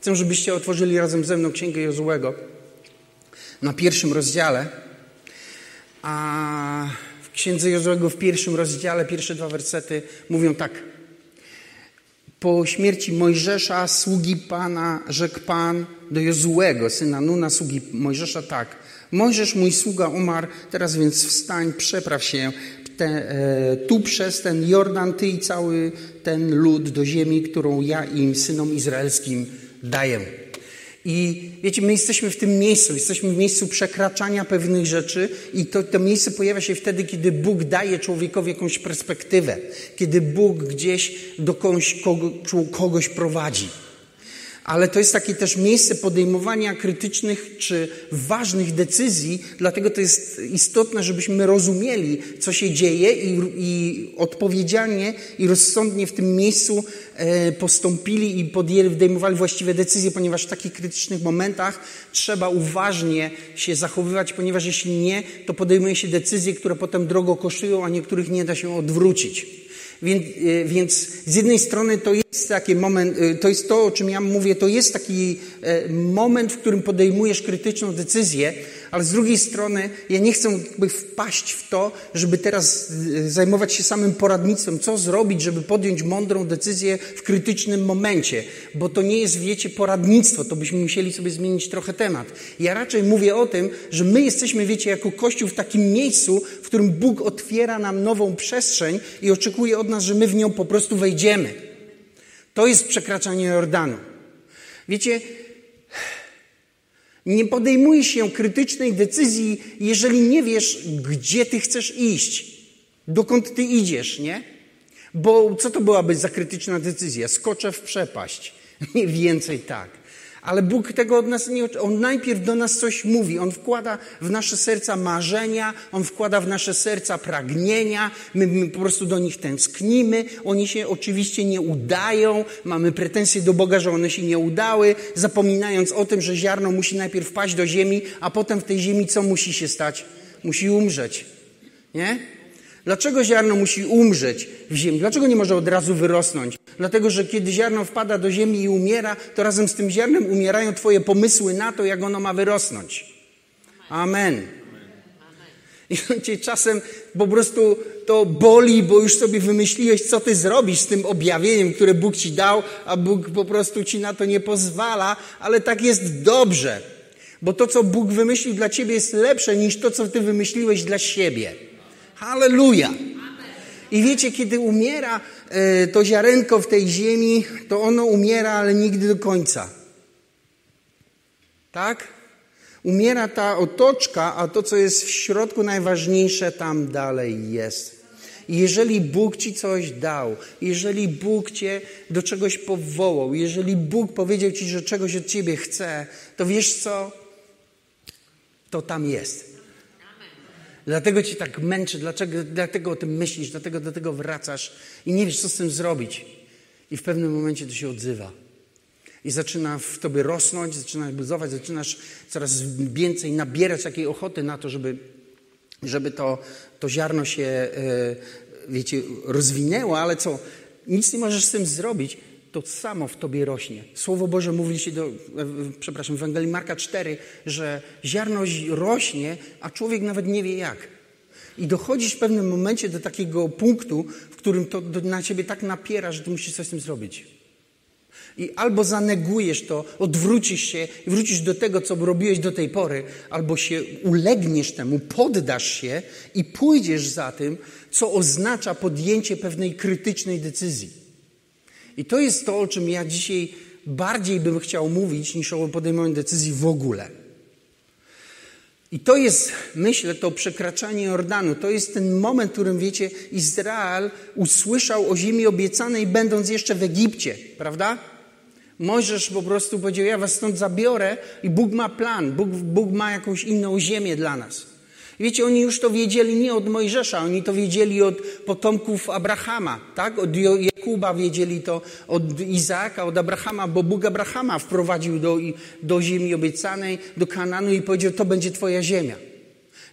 Chcę, żebyście otworzyli razem ze mną Księgę Jozułego na pierwszym rozdziale. A w Księdze Jozułego w pierwszym rozdziale, pierwsze dwa wersety mówią tak. Po śmierci Mojżesza, sługi Pana, rzekł Pan do Jozułego, syna Nuna, sługi Mojżesza, tak. Mojżesz, mój sługa, umarł, teraz więc wstań, przepraw się te, e, tu przez ten Jordan, ty i cały ten lud do ziemi, którą ja im, synom izraelskim, daję. I wiecie, my jesteśmy w tym miejscu, jesteśmy w miejscu przekraczania pewnych rzeczy i to, to miejsce pojawia się wtedy, kiedy Bóg daje człowiekowi jakąś perspektywę, kiedy Bóg gdzieś do kogoś, kogoś prowadzi ale to jest takie też miejsce podejmowania krytycznych czy ważnych decyzji, dlatego to jest istotne, żebyśmy rozumieli, co się dzieje i, i odpowiedzialnie i rozsądnie w tym miejscu e, postąpili i podejmowali właściwe decyzje, ponieważ w takich krytycznych momentach trzeba uważnie się zachowywać, ponieważ jeśli nie, to podejmuje się decyzje, które potem drogo kosztują, a niektórych nie da się odwrócić. Więc, e, więc z jednej strony to jest taki moment, e, to jest to, o czym ja mówię, to jest taki e, moment, w którym podejmujesz krytyczną decyzję, ale z drugiej strony ja nie chcę jakby wpaść w to, żeby teraz zajmować się samym poradnictwem, co zrobić, żeby podjąć mądrą decyzję w krytycznym momencie, bo to nie jest, wiecie, poradnictwo, to byśmy musieli sobie zmienić trochę temat. Ja raczej mówię o tym, że my jesteśmy, wiecie, jako Kościół w takim miejscu, w którym Bóg otwiera nam nową przestrzeń i oczekuje od nas, że my w nią po prostu wejdziemy. To jest przekraczanie Jordanu. Wiecie, nie podejmuje się krytycznej decyzji, jeżeli nie wiesz, gdzie ty chcesz iść, dokąd ty idziesz, nie? Bo co to byłaby za krytyczna decyzja? Skoczę w przepaść. Mniej więcej tak. Ale Bóg tego od nas nie On najpierw do nas coś mówi. On wkłada w nasze serca marzenia, On wkłada w nasze serca pragnienia. My, my po prostu do nich tęsknimy. Oni się oczywiście nie udają. Mamy pretensje do Boga, że one się nie udały, zapominając o tym, że ziarno musi najpierw wpaść do ziemi, a potem w tej ziemi co musi się stać? Musi umrzeć. Nie? Dlaczego ziarno musi umrzeć w ziemi? Dlaczego nie może od razu wyrosnąć? Dlatego, że kiedy ziarno wpada do ziemi i umiera, to razem z tym ziarnem umierają Twoje pomysły na to, jak ono ma wyrosnąć. Amen. I cię czasem po prostu to boli, bo już sobie wymyśliłeś, co ty zrobisz z tym objawieniem, które Bóg ci dał, a Bóg po prostu ci na to nie pozwala, ale tak jest dobrze. Bo to, co Bóg wymyślił dla ciebie, jest lepsze niż to, co ty wymyśliłeś dla siebie. Halleluja! I wiecie, kiedy umiera e, to ziarenko w tej ziemi, to ono umiera, ale nigdy do końca. Tak? Umiera ta otoczka, a to, co jest w środku najważniejsze, tam dalej jest. Jeżeli Bóg ci coś dał, jeżeli Bóg cię do czegoś powołał, jeżeli Bóg powiedział ci, że czegoś od ciebie chce, to wiesz co? To tam jest. Dlatego ci tak męczy, dlaczego, dlatego o tym myślisz, dlatego do tego wracasz i nie wiesz, co z tym zrobić. I w pewnym momencie to się odzywa. I zaczyna w tobie rosnąć, zaczyna buzować, zaczynasz coraz więcej nabierać takiej ochoty na to, żeby, żeby to, to ziarno się, e, wiecie, rozwinęło, ale co? Nic nie możesz z tym zrobić to samo w tobie rośnie. Słowo Boże mówi się do, przepraszam, w Ewangelii Marka 4, że ziarno rośnie, a człowiek nawet nie wie jak. I dochodzisz w pewnym momencie do takiego punktu, w którym to na ciebie tak napiera, że ty musisz coś z tym zrobić. I albo zanegujesz to, odwrócisz się i wrócisz do tego, co robiłeś do tej pory, albo się ulegniesz temu, poddasz się i pójdziesz za tym, co oznacza podjęcie pewnej krytycznej decyzji. I to jest to, o czym ja dzisiaj bardziej bym chciał mówić, niż o podejmowaniu decyzji w ogóle. I to jest, myślę, to przekraczanie Jordanu. To jest ten moment, w którym, wiecie, Izrael usłyszał o ziemi obiecanej, będąc jeszcze w Egipcie, prawda? Mojżesz po prostu powiedział, ja was stąd zabiorę i Bóg ma plan, Bóg, Bóg ma jakąś inną ziemię dla nas. Wiecie, oni już to wiedzieli nie od Mojżesza, oni to wiedzieli od potomków Abrahama, tak? Od Jakuba wiedzieli to, od Izaaka, od Abrahama, bo Bóg Abrahama wprowadził do, do ziemi obiecanej, do Kananu i powiedział, to będzie twoja ziemia.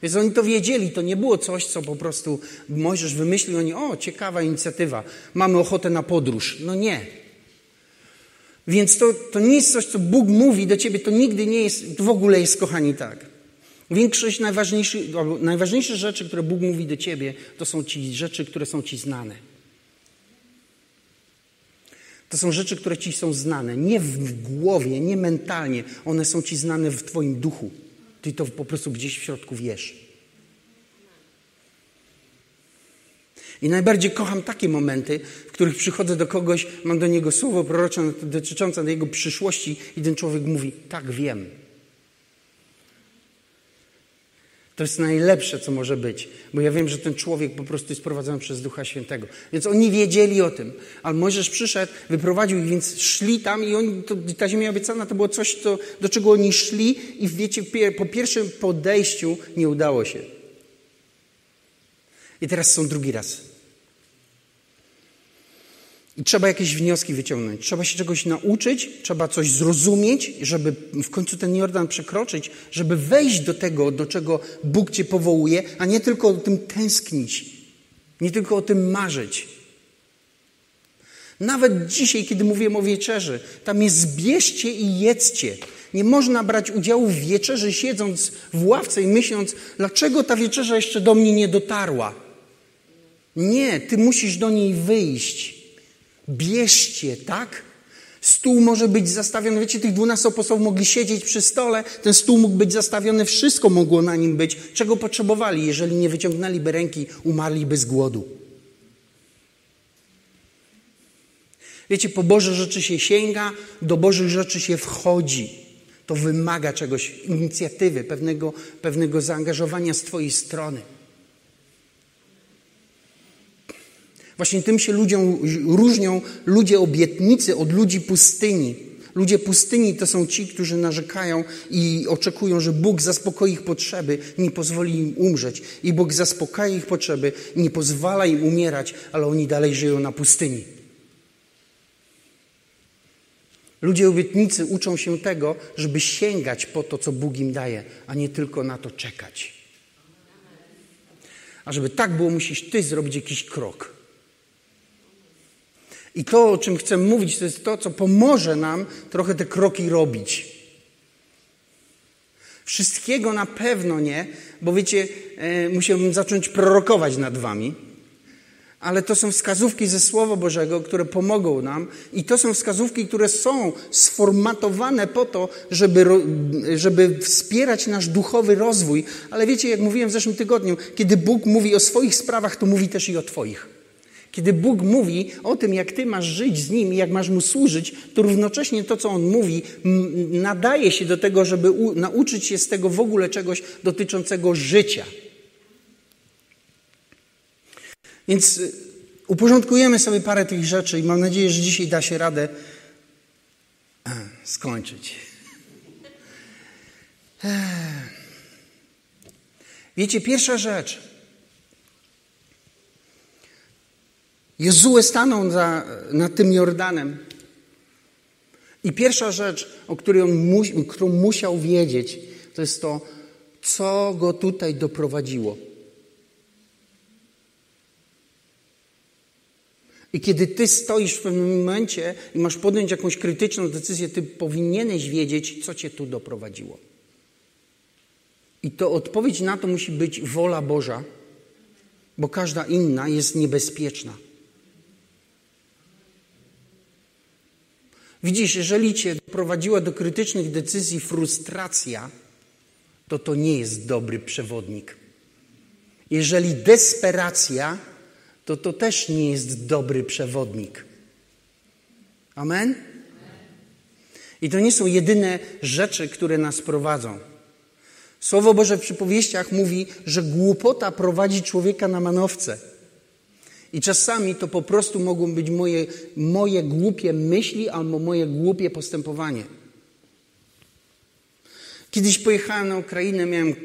Więc oni to wiedzieli, to nie było coś, co po prostu Mojżesz wymyślił, oni, o, ciekawa inicjatywa, mamy ochotę na podróż. No nie. Więc to, to nie jest coś, co Bóg mówi do ciebie, to nigdy nie jest, w ogóle jest, kochani, tak. Większość najważniejszych, najważniejsze rzeczy, które Bóg mówi do ciebie, to są ci rzeczy, które są ci znane. To są rzeczy, które ci są znane. Nie w głowie, nie mentalnie. One są ci znane w twoim duchu. Ty to po prostu gdzieś w środku wiesz. I najbardziej kocham takie momenty, w których przychodzę do kogoś, mam do niego słowo prorocze dotyczące jego przyszłości i ten człowiek mówi, tak wiem. To jest najlepsze, co może być, bo ja wiem, że ten człowiek po prostu jest prowadzony przez Ducha Świętego. Więc oni wiedzieli o tym, ale Mojżesz przyszedł, wyprowadził ich, więc szli tam i oni, to, ta ziemia obiecana to było coś, to, do czego oni szli i wiecie, po pierwszym podejściu nie udało się. I teraz są drugi raz. I trzeba jakieś wnioski wyciągnąć. Trzeba się czegoś nauczyć, trzeba coś zrozumieć, żeby w końcu ten Jordan przekroczyć, żeby wejść do tego, do czego Bóg cię powołuje, a nie tylko o tym tęsknić, nie tylko o tym marzyć. Nawet dzisiaj, kiedy mówię o wieczerzy, tam jest zbierzcie i jedzcie. Nie można brać udziału w wieczerzy, siedząc w ławce i myśląc, dlaczego ta wieczerza jeszcze do mnie nie dotarła. Nie, ty musisz do niej wyjść. Bierzcie, tak? Stół może być zastawiony, wiecie, tych dwunastu apostołów mogli siedzieć przy stole, ten stół mógł być zastawiony, wszystko mogło na nim być. Czego potrzebowali? Jeżeli nie wyciągnęliby ręki, umarliby z głodu. Wiecie, po Boże rzeczy się sięga, do Bożych rzeczy się wchodzi. To wymaga czegoś, inicjatywy, pewnego, pewnego zaangażowania z Twojej strony. Właśnie tym się ludziom różnią ludzie obietnicy od ludzi pustyni. Ludzie pustyni to są ci, którzy narzekają i oczekują, że Bóg zaspokoi ich potrzeby, nie pozwoli im umrzeć. I Bóg zaspokaja ich potrzeby, nie pozwala im umierać, ale oni dalej żyją na pustyni. Ludzie obietnicy uczą się tego, żeby sięgać po to, co Bóg im daje, a nie tylko na to czekać. A żeby tak było, musisz ty zrobić jakiś krok. I to, o czym chcę mówić, to jest to, co pomoże nam trochę te kroki robić. Wszystkiego na pewno nie, bo wiecie, e, musiałbym zacząć prorokować nad wami. Ale to są wskazówki ze Słowa Bożego, które pomogą nam, i to są wskazówki, które są sformatowane po to, żeby, żeby wspierać nasz duchowy rozwój. Ale wiecie, jak mówiłem w zeszłym tygodniu, kiedy Bóg mówi o swoich sprawach, to mówi też i o Twoich. Kiedy Bóg mówi o tym, jak ty masz żyć z Nim jak masz Mu służyć, to równocześnie to, co On mówi, nadaje się do tego, żeby nauczyć się z tego w ogóle czegoś dotyczącego życia. Więc y, uporządkujemy sobie parę tych rzeczy i mam nadzieję, że dzisiaj da się radę skończyć. Wiecie, pierwsza rzecz – Jezue stanął za, nad tym Jordanem. I pierwsza rzecz, o której on mu, którą musiał wiedzieć, to jest to, co go tutaj doprowadziło. I kiedy ty stoisz w pewnym momencie i masz podjąć jakąś krytyczną decyzję, ty powinieneś wiedzieć, co cię tu doprowadziło. I to odpowiedź na to musi być wola Boża, bo każda inna jest niebezpieczna. Widzisz, jeżeli cię doprowadziła do krytycznych decyzji frustracja, to to nie jest dobry przewodnik. Jeżeli desperacja, to to też nie jest dobry przewodnik. Amen? I to nie są jedyne rzeczy, które nas prowadzą. Słowo Boże w przypowieściach mówi, że głupota prowadzi człowieka na manowce. I czasami to po prostu mogą być moje, moje głupie myśli albo moje głupie postępowanie. Kiedyś pojechałem na Ukrainę, miałem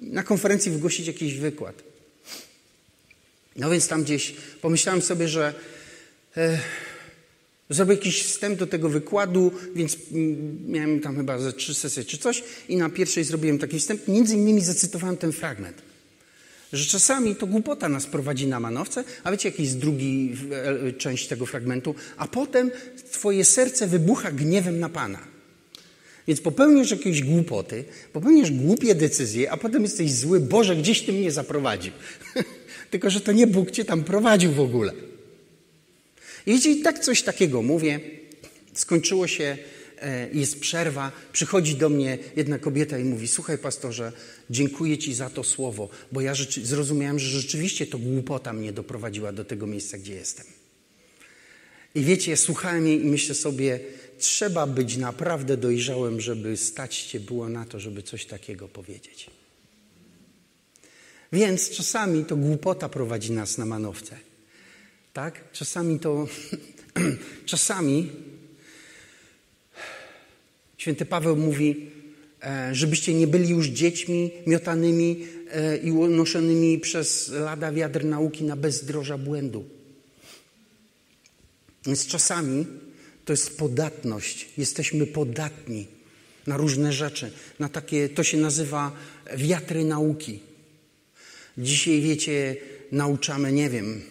na konferencji wygłosić jakiś wykład. No więc tam gdzieś pomyślałem sobie, że e, zrobię jakiś wstęp do tego wykładu, więc miałem tam chyba ze trzy sesje czy coś i na pierwszej zrobiłem taki wstęp. Między innymi zacytowałem ten fragment. Że czasami to głupota nas prowadzi na manowce, a wiecie, jaki jest drugi e, część tego fragmentu? A potem twoje serce wybucha gniewem na Pana. Więc popełnisz jakieś głupoty, popełnisz głupie decyzje, a potem jesteś zły, Boże, gdzieś Ty mnie zaprowadził. Tylko, że to nie Bóg Cię tam prowadził w ogóle. I wiecie, i tak coś takiego mówię. Skończyło się, jest przerwa, przychodzi do mnie jedna kobieta i mówi, słuchaj pastorze, dziękuję Ci za to słowo, bo ja zrozumiałem, że rzeczywiście to głupota mnie doprowadziła do tego miejsca, gdzie jestem. I wiecie, słuchałem jej i myślę sobie, trzeba być naprawdę dojrzałym, żeby stać się było na to, żeby coś takiego powiedzieć. Więc czasami to głupota prowadzi nas na manowce. Tak? Czasami to, czasami święty Paweł mówi, e, żebyście nie byli już dziećmi miotanymi e, i unoszonymi przez lada wiatr nauki na bezdroża błędu. Więc czasami to jest podatność. Jesteśmy podatni na różne rzeczy, na takie, to się nazywa wiatry nauki. Dzisiaj, wiecie, nauczamy, nie wiem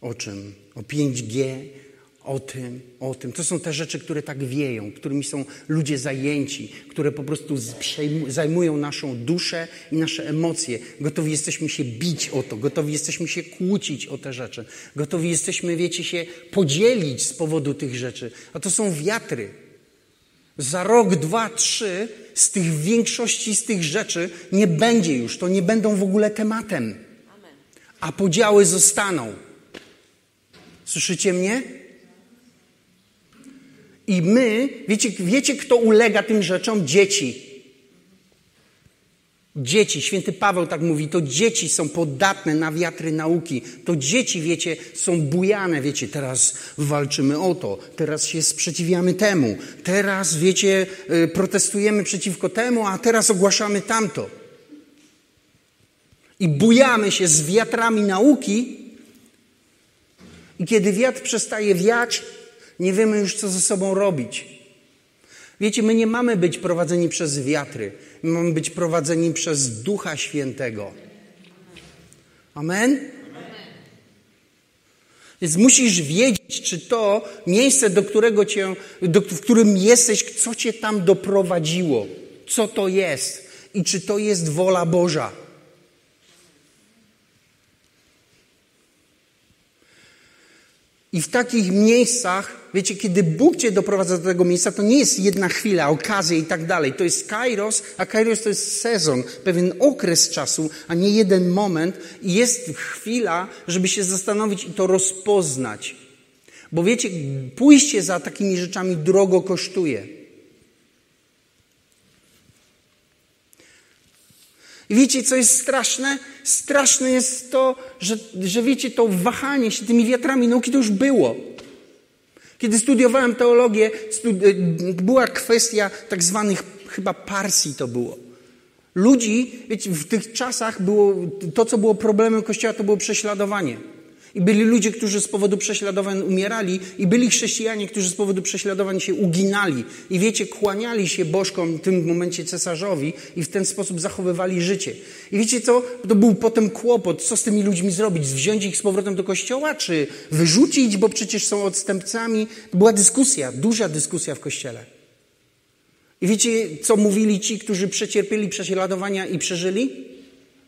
o czym, o 5G, o tym, o tym. To są te rzeczy, które tak wieją, którymi są ludzie zajęci, które po prostu zajmują naszą duszę i nasze emocje. Gotowi jesteśmy się bić o to, gotowi jesteśmy się kłócić o te rzeczy, gotowi jesteśmy, wiecie, się podzielić z powodu tych rzeczy. A to są wiatry. Za rok, dwa, trzy z tych większości z tych rzeczy nie będzie już, to nie będą w ogóle tematem. A podziały zostaną. Słyszycie mnie? I my, wiecie, wiecie, kto ulega tym rzeczom? Dzieci. Dzieci, święty Paweł tak mówi, to dzieci są podatne na wiatry nauki. To dzieci, wiecie, są bujane, wiecie, teraz walczymy o to, teraz się sprzeciwiamy temu, teraz, wiecie, y, protestujemy przeciwko temu, a teraz ogłaszamy tamto. I bujamy się z wiatrami nauki, i kiedy wiatr przestaje wiać, nie wiemy już, co ze sobą robić. Wiecie, my nie mamy być prowadzeni przez wiatry, my mamy być prowadzeni przez Ducha Świętego. Amen? Więc musisz wiedzieć, czy to miejsce, do którego cię, do, w którym jesteś, co cię tam doprowadziło, co to jest i czy to jest wola Boża. I w takich miejscach, wiecie, kiedy Bóg cię doprowadza do tego miejsca, to nie jest jedna chwila, okazja i tak dalej. To jest kairos, a kairos to jest sezon, pewien okres czasu, a nie jeden moment. I jest chwila, żeby się zastanowić i to rozpoznać. Bo wiecie, pójście za takimi rzeczami drogo kosztuje. I wiecie, co jest straszne? Straszne jest to, że, że wiecie, to wahanie się tymi wiatrami nauki to już było. Kiedy studiowałem teologię, studi była kwestia tak zwanych, chyba parsji to było. Ludzi, wiecie, w tych czasach było, to co było problemem Kościoła, to było prześladowanie. I byli ludzie, którzy z powodu prześladowań umierali, i byli chrześcijanie, którzy z powodu prześladowań się uginali. I wiecie, kłaniali się bożkom, w tym momencie cesarzowi, i w ten sposób zachowywali życie. I wiecie co? To był potem kłopot, co z tymi ludźmi zrobić? Wziąć ich z powrotem do kościoła, czy wyrzucić, bo przecież są odstępcami? Była dyskusja, duża dyskusja w kościele. I wiecie, co mówili ci, którzy przecierpieli prześladowania i przeżyli?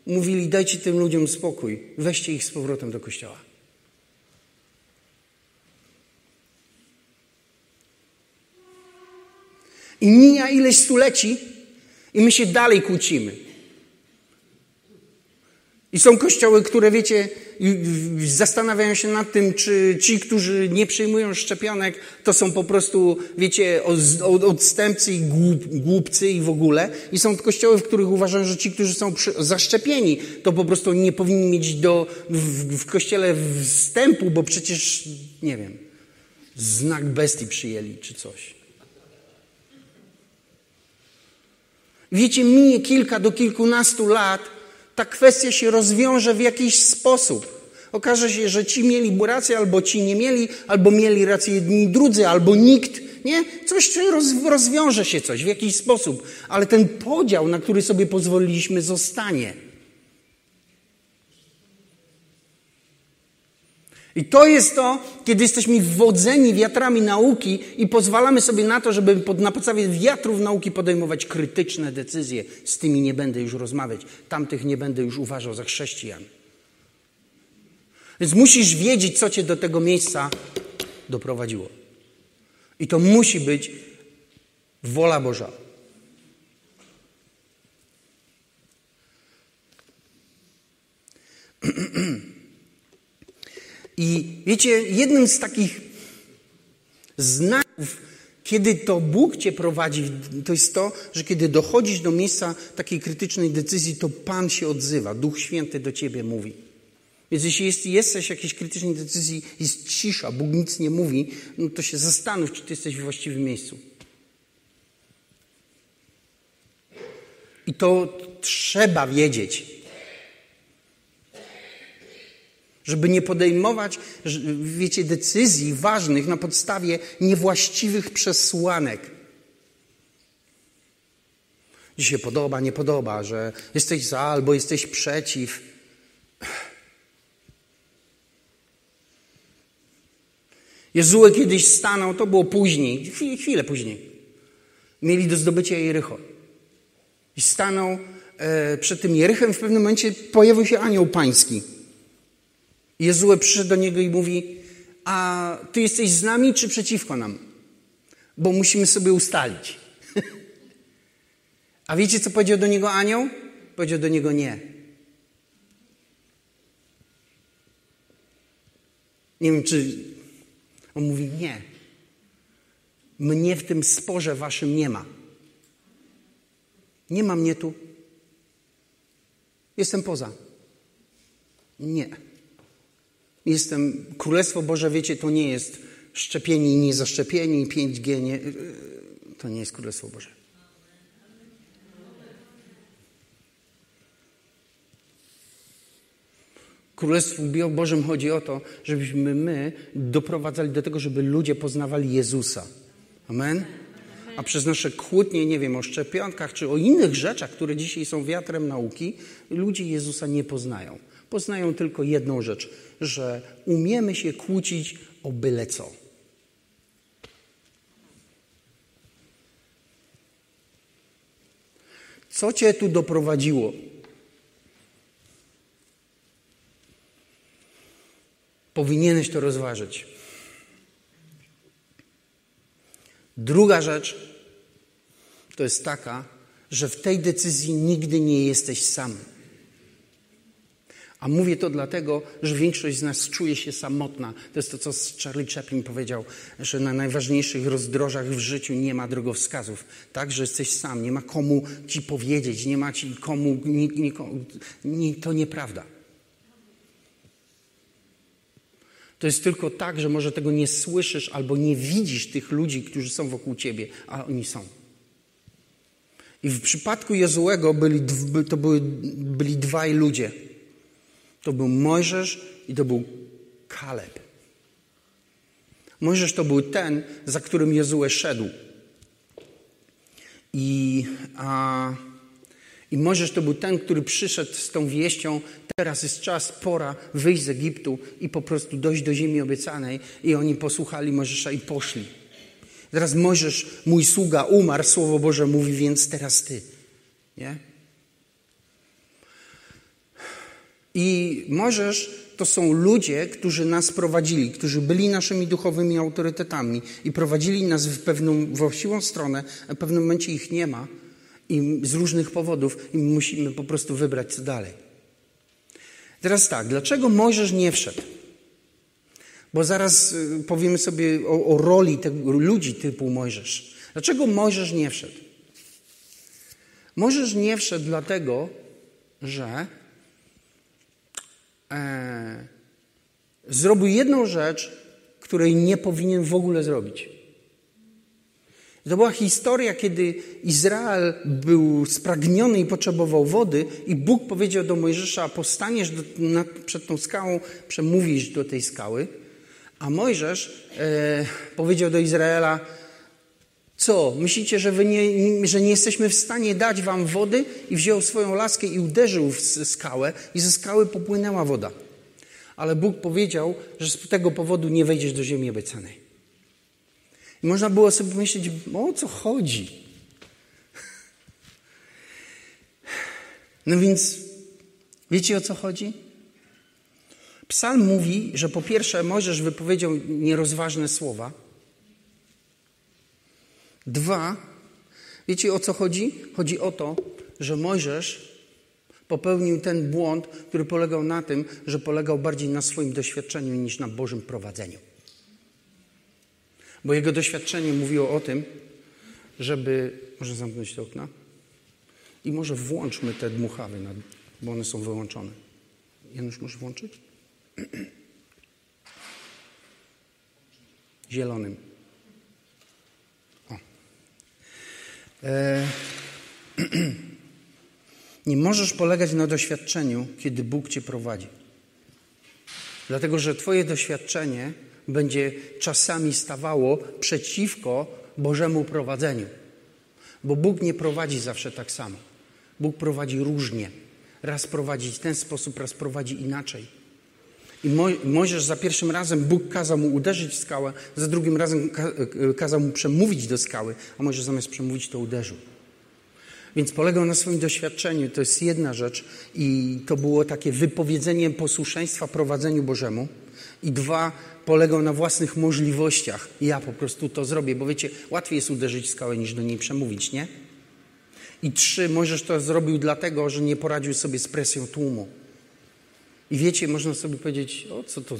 Mówili, dajcie tym ludziom spokój, weźcie ich z powrotem do kościoła. I mija ileś stuleci i my się dalej kłócimy. I są kościoły, które, wiecie, zastanawiają się nad tym, czy ci, którzy nie przyjmują szczepionek, to są po prostu, wiecie, odstępcy i głupcy i w ogóle. I są kościoły, w których uważają, że ci, którzy są zaszczepieni, to po prostu nie powinni mieć do, w, w kościele wstępu, bo przecież, nie wiem, znak bestii przyjęli czy coś. Wiecie, minie kilka do kilkunastu lat, ta kwestia się rozwiąże w jakiś sposób. Okaże się, że ci mieli rację, albo ci nie mieli, albo mieli rację jedni drudzy, albo nikt. Nie? Coś roz, rozwiąże się coś w jakiś sposób, ale ten podział, na który sobie pozwoliliśmy, zostanie. I to jest to, kiedy jesteśmy wodzeni wiatrami nauki i pozwalamy sobie na to, żeby pod, na podstawie wiatrów nauki podejmować krytyczne decyzje. Z tymi nie będę już rozmawiać, tamtych nie będę już uważał za chrześcijan. Więc musisz wiedzieć, co cię do tego miejsca doprowadziło. I to musi być wola Boża. I wiecie, jednym z takich znaków, kiedy to Bóg cię prowadzi, to jest to, że kiedy dochodzisz do miejsca takiej krytycznej decyzji, to Pan się odzywa, Duch Święty do ciebie mówi. Więc jeśli jest, jesteś w jakiejś krytycznej decyzji, jest cisza, Bóg nic nie mówi, no to się zastanów, czy ty jesteś w właściwym miejscu. I to trzeba wiedzieć. Żeby nie podejmować, wiecie, decyzji ważnych na podstawie niewłaściwych przesłanek. Się podoba, nie podoba, że jesteś za albo jesteś przeciw. Jezue kiedyś stanął, to było później, chwilę później. Mieli do zdobycia Jericho. I stanął e, przed tym Jerychem, w pewnym momencie pojawił się anioł pański. Jezue przyszedł do niego i mówi, a ty jesteś z nami czy przeciwko nam? Bo musimy sobie ustalić. a wiecie, co powiedział do niego anioł? Powiedział do niego nie. Nie wiem, czy on mówi nie. Mnie w tym sporze waszym nie ma. Nie ma mnie tu. Jestem poza. Nie. Jestem, Królestwo Boże, wiecie, to nie jest szczepieni i niezaszczepieni, 5G, nie, to nie jest Królestwo Boże. Królestwu Bożym chodzi o to, żebyśmy my doprowadzali do tego, żeby ludzie poznawali Jezusa. Amen? A przez nasze kłótnie, nie wiem, o szczepionkach czy o innych rzeczach, które dzisiaj są wiatrem nauki, ludzie Jezusa nie poznają. Poznają tylko jedną rzecz, że umiemy się kłócić o byle co. Co cię tu doprowadziło? Powinieneś to rozważyć. Druga rzecz to jest taka, że w tej decyzji nigdy nie jesteś sam. A mówię to dlatego, że większość z nas czuje się samotna. To jest to, co Charlie Chaplin powiedział, że na najważniejszych rozdrożach w życiu nie ma drogowskazów. Tak, że jesteś sam, nie ma komu ci powiedzieć, nie ma ci komu, to nieprawda. To jest tylko tak, że może tego nie słyszysz albo nie widzisz tych ludzi, którzy są wokół ciebie, a oni są. I w przypadku Jezułego byli, to były, byli dwaj ludzie. To był Mojżesz i to był Kaleb. Mojżesz to był ten, za którym Jezue szedł. I, a, I Mojżesz to był ten, który przyszedł z tą wieścią, teraz jest czas, pora wyjść z Egiptu i po prostu dojść do ziemi obiecanej. I oni posłuchali Mojżesza i poszli. Teraz Mojżesz, mój sługa, umarł, Słowo Boże mówi, więc teraz ty. Nie? I Mojżesz to są ludzie, którzy nas prowadzili, którzy byli naszymi duchowymi autorytetami i prowadzili nas w pewną właściwą stronę, a w pewnym momencie ich nie ma i z różnych powodów i musimy po prostu wybrać co dalej. Teraz tak, dlaczego Mojżesz nie wszedł? Bo zaraz y, powiemy sobie o, o roli tego, ludzi typu Mojżesz. Dlaczego Mojżesz nie wszedł? Mojżesz nie wszedł dlatego, że e, zrobił jedną rzecz, której nie powinien w ogóle zrobić. To była historia, kiedy Izrael był spragniony i potrzebował wody, i Bóg powiedział do Mojżesza: Postaniesz do, przed tą skałą, przemówisz do tej skały. A Mojżesz e, powiedział do Izraela: Co, myślicie, że, wy nie, że nie jesteśmy w stanie dać wam wody? I wziął swoją laskę i uderzył w skałę, i ze skały popłynęła woda. ale Bóg powiedział, że z tego powodu nie wejdziesz do ziemi obiecanej. I można było sobie pomyśleć, o co chodzi? No więc, wiecie o co chodzi? Psalm mówi, że po pierwsze Mojżesz wypowiedział nierozważne słowa. Dwa, wiecie o co chodzi? Chodzi o to, że Mojżesz popełnił ten błąd, który polegał na tym, że polegał bardziej na swoim doświadczeniu niż na Bożym prowadzeniu. Bo jego doświadczenie mówiło o tym, żeby. Może zamknąć te okna? I może włączmy te dmuchawy, bo one są wyłączone. Janusz, możesz włączyć? Zielonym. O. E... Nie możesz polegać na doświadczeniu, kiedy Bóg cię prowadzi. Dlatego, że Twoje doświadczenie będzie czasami stawało przeciwko Bożemu prowadzeniu. Bo Bóg nie prowadzi zawsze tak samo. Bóg prowadzi różnie. Raz prowadzi w ten sposób, raz prowadzi inaczej. I Mojżesz za pierwszym razem Bóg kazał mu uderzyć w skałę, za drugim razem kazał mu przemówić do skały, a Mojżesz zamiast przemówić to uderzył. Więc polegał na swoim doświadczeniu, to jest jedna rzecz i to było takie wypowiedzenie posłuszeństwa prowadzeniu Bożemu. I dwa, polegał na własnych możliwościach. Ja po prostu to zrobię, bo wiecie, łatwiej jest uderzyć w skałę niż do niej przemówić, nie? I trzy, Mojżesz to zrobił dlatego, że nie poradził sobie z presją tłumu. I wiecie, można sobie powiedzieć, o co to,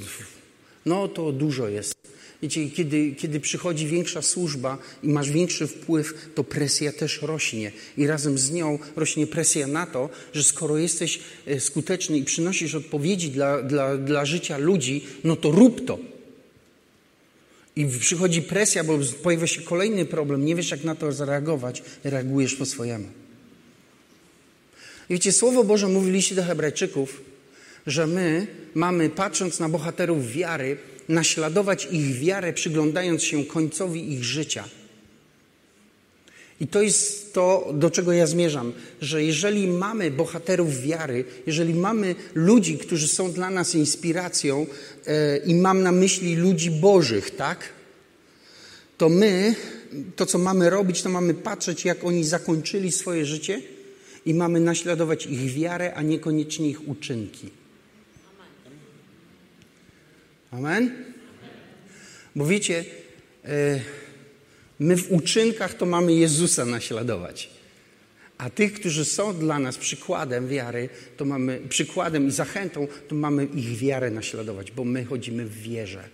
no to dużo jest. Wiecie, kiedy, kiedy przychodzi większa służba i masz większy wpływ, to presja też rośnie. I razem z nią rośnie presja na to, że skoro jesteś e, skuteczny i przynosisz odpowiedzi dla, dla, dla życia ludzi, no to rób to. I przychodzi presja, bo pojawia się kolejny problem, nie wiesz jak na to zareagować, reagujesz po swojemu. Wiecie, Słowo Boże mówi liście do Hebrajczyków, że my mamy, patrząc na bohaterów wiary, naśladować ich wiarę, przyglądając się końcowi ich życia. I to jest to, do czego ja zmierzam, że jeżeli mamy bohaterów wiary, jeżeli mamy ludzi, którzy są dla nas inspiracją, e, i mam na myśli ludzi bożych, tak? To my, to co mamy robić, to mamy patrzeć, jak oni zakończyli swoje życie i mamy naśladować ich wiarę, a niekoniecznie ich uczynki. Amen? Bo wiecie, e, my w uczynkach to mamy Jezusa naśladować. A tych, którzy są dla nas przykładem wiary, to mamy przykładem i zachętą, to mamy ich wiarę naśladować, bo my chodzimy w wierze.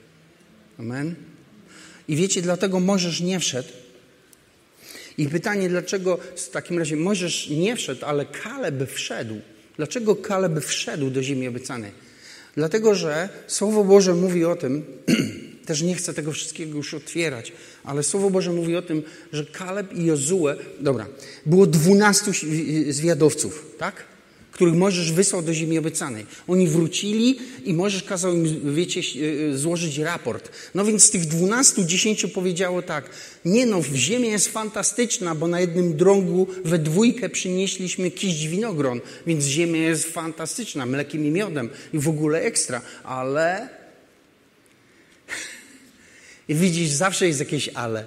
Amen? I wiecie, dlatego możesz nie wszedł. I pytanie, dlaczego w takim razie możesz nie wszedł, ale Kaleb wszedł. Dlaczego Kaleb wszedł do ziemi obiecanej? Dlatego, że Słowo Boże mówi o tym, też nie chcę tego wszystkiego już otwierać, ale Słowo Boże mówi o tym, że Kaleb i Jozue, dobra, było dwunastu zwiadowców, tak? Których możesz wysłał do ziemi obiecanej. Oni wrócili i możesz kazał im, wiecie, e, złożyć raport. No więc z tych dwunastu, dziesięciu powiedziało tak, nie no, ziemia jest fantastyczna, bo na jednym drągu we dwójkę przynieśliśmy kiść winogron, więc ziemia jest fantastyczna, mlekiem i miodem i w ogóle ekstra, ale... I widzisz, zawsze jest jakieś ale.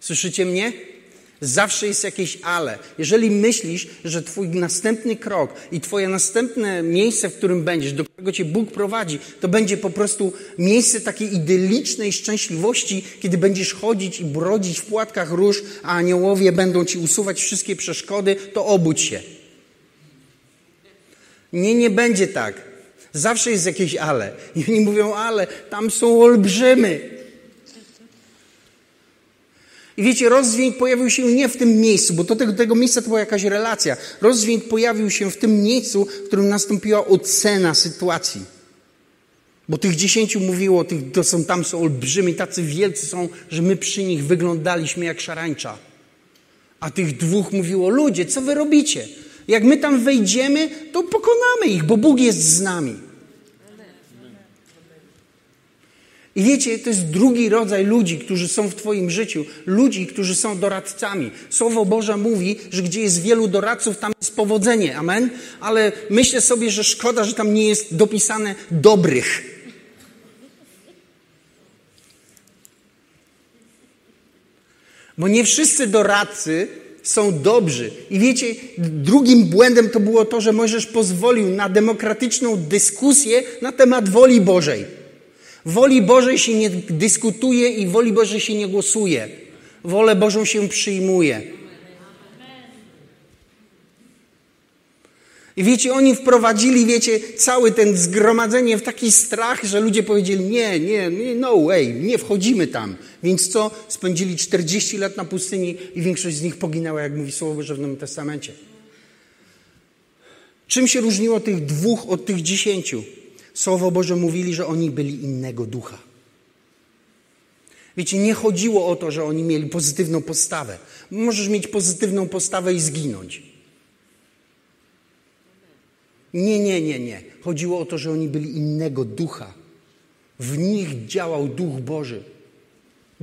Słyszycie mnie? Zawsze jest jakieś ale. Jeżeli myślisz, że Twój następny krok i Twoje następne miejsce, w którym będziesz, do którego Cię Bóg prowadzi, to będzie po prostu miejsce takiej idylicznej szczęśliwości, kiedy będziesz chodzić i brodzić w płatkach róż, a aniołowie będą Ci usuwać wszystkie przeszkody, to obudź się. Nie, nie będzie tak. Zawsze jest jakieś ale. I oni mówią, ale tam są olbrzymy. I wiecie, rozdźwięk pojawił się nie w tym miejscu, bo do tego, tego miejsca to była jakaś relacja. Rozdźwięk pojawił się w tym miejscu, w którym nastąpiła ocena sytuacji. Bo tych dziesięciu mówiło, tych, to są, tam są olbrzymi, tacy wielcy są, że my przy nich wyglądaliśmy jak szarańcza. A tych dwóch mówiło, ludzie, co wy robicie? Jak my tam wejdziemy, to pokonamy ich, bo Bóg jest z nami. I wiecie, to jest drugi rodzaj ludzi, którzy są w Twoim życiu. Ludzi, którzy są doradcami. Słowo Boże mówi, że gdzie jest wielu doradców, tam jest powodzenie. Amen? Ale myślę sobie, że szkoda, że tam nie jest dopisane dobrych. Bo nie wszyscy doradcy są dobrzy. I wiecie, drugim błędem to było to, że Mojżesz pozwolił na demokratyczną dyskusję na temat woli Bożej. Woli Bożej się nie dyskutuje i woli Bożej się nie głosuje. Wolę Bożą się przyjmuje. I wiecie, oni wprowadzili, wiecie, cały ten zgromadzenie w taki strach, że ludzie powiedzieli, nie, nie, no way, nie wchodzimy tam. Więc co? Spędzili 40 lat na pustyni i większość z nich poginęła, jak mówi Słowo Boże w Nowym Testamencie. Czym się różniło tych dwóch od tych dziesięciu? Słowo Boże mówili, że oni byli innego ducha. Wiecie, nie chodziło o to, że oni mieli pozytywną postawę. Możesz mieć pozytywną postawę i zginąć. Nie, nie, nie, nie. Chodziło o to, że oni byli innego ducha. W nich działał Duch Boży.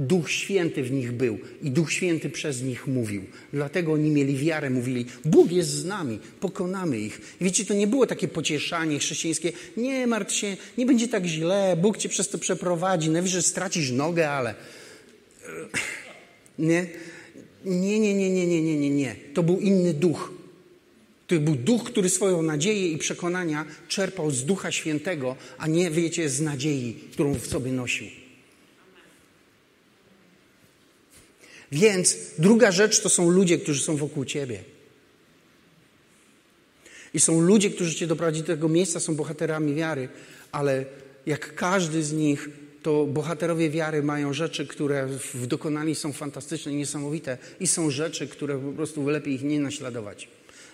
Duch Święty w nich był i Duch Święty przez nich mówił. Dlatego oni mieli wiarę, mówili: Bóg jest z nami, pokonamy ich. I wiecie, to nie było takie pocieszanie chrześcijańskie: Nie martw się, nie będzie tak źle, Bóg cię przez to przeprowadzi. Najwyżej stracisz nogę, ale. Nie, nie, nie, nie, nie, nie, nie, nie. nie. To był inny duch. To był duch, który swoją nadzieję i przekonania czerpał z Ducha Świętego, a nie, wiecie, z nadziei, którą w sobie nosił. Więc druga rzecz to są ludzie, którzy są wokół ciebie. I są ludzie, którzy cię doprowadzili do tego miejsca, są bohaterami wiary, ale jak każdy z nich, to bohaterowie wiary mają rzeczy, które w dokonaniu są fantastyczne i niesamowite, i są rzeczy, które po prostu lepiej ich nie naśladować.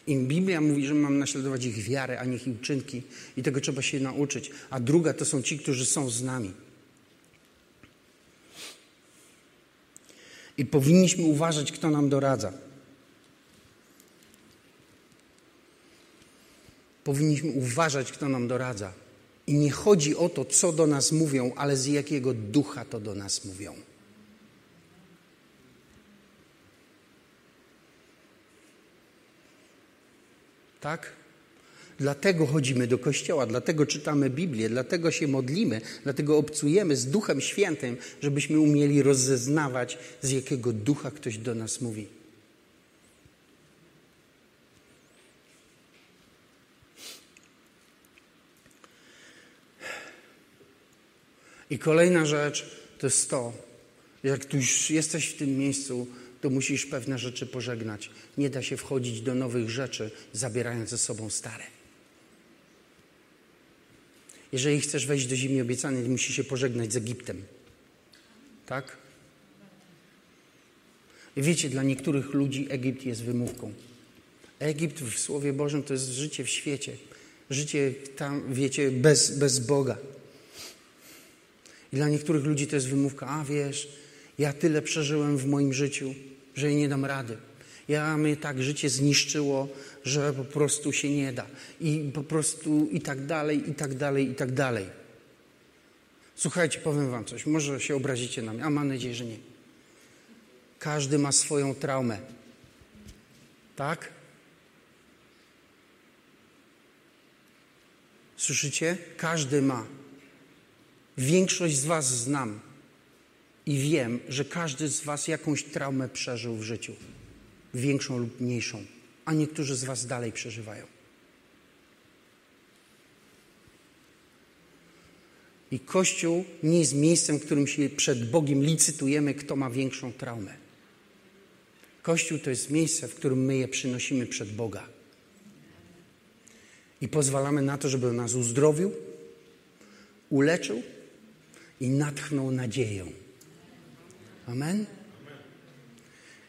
Im Biblia mówi, że mam naśladować ich wiarę, a nie ich uczynki, i tego trzeba się nauczyć. A druga to są ci, którzy są z nami. I powinniśmy uważać, kto nam doradza. Powinniśmy uważać, kto nam doradza. I nie chodzi o to, co do nas mówią, ale z jakiego ducha to do nas mówią. Tak? Dlatego chodzimy do kościoła, dlatego czytamy Biblię, dlatego się modlimy, dlatego obcujemy z Duchem Świętym, żebyśmy umieli rozeznawać, z jakiego ducha ktoś do nas mówi. I kolejna rzecz to jest to, jak tu już jesteś w tym miejscu, to musisz pewne rzeczy pożegnać. Nie da się wchodzić do nowych rzeczy, zabierając ze sobą stare. Jeżeli chcesz wejść do ziemi obiecanej, to musisz się pożegnać z Egiptem. Tak? I wiecie, dla niektórych ludzi Egipt jest wymówką. Egipt w Słowie Bożym to jest życie w świecie. Życie tam, wiecie, bez, bez Boga. I dla niektórych ludzi to jest wymówka. A wiesz, ja tyle przeżyłem w moim życiu, że nie dam rady. Ja mnie tak życie zniszczyło, że po prostu się nie da. I po prostu i tak dalej, i tak dalej, i tak dalej. Słuchajcie, powiem wam coś. Może się obrazicie na mnie, a mam nadzieję, że nie. Każdy ma swoją traumę. Tak? Słyszycie? Każdy ma. Większość z was znam i wiem, że każdy z was jakąś traumę przeżył w życiu. Większą lub mniejszą a niektórzy z Was dalej przeżywają. I Kościół nie jest miejscem, w którym się przed Bogiem licytujemy, kto ma większą traumę. Kościół to jest miejsce, w którym my je przynosimy przed Boga. I pozwalamy na to, żeby nas uzdrowił, uleczył i natchnął nadzieją. Amen?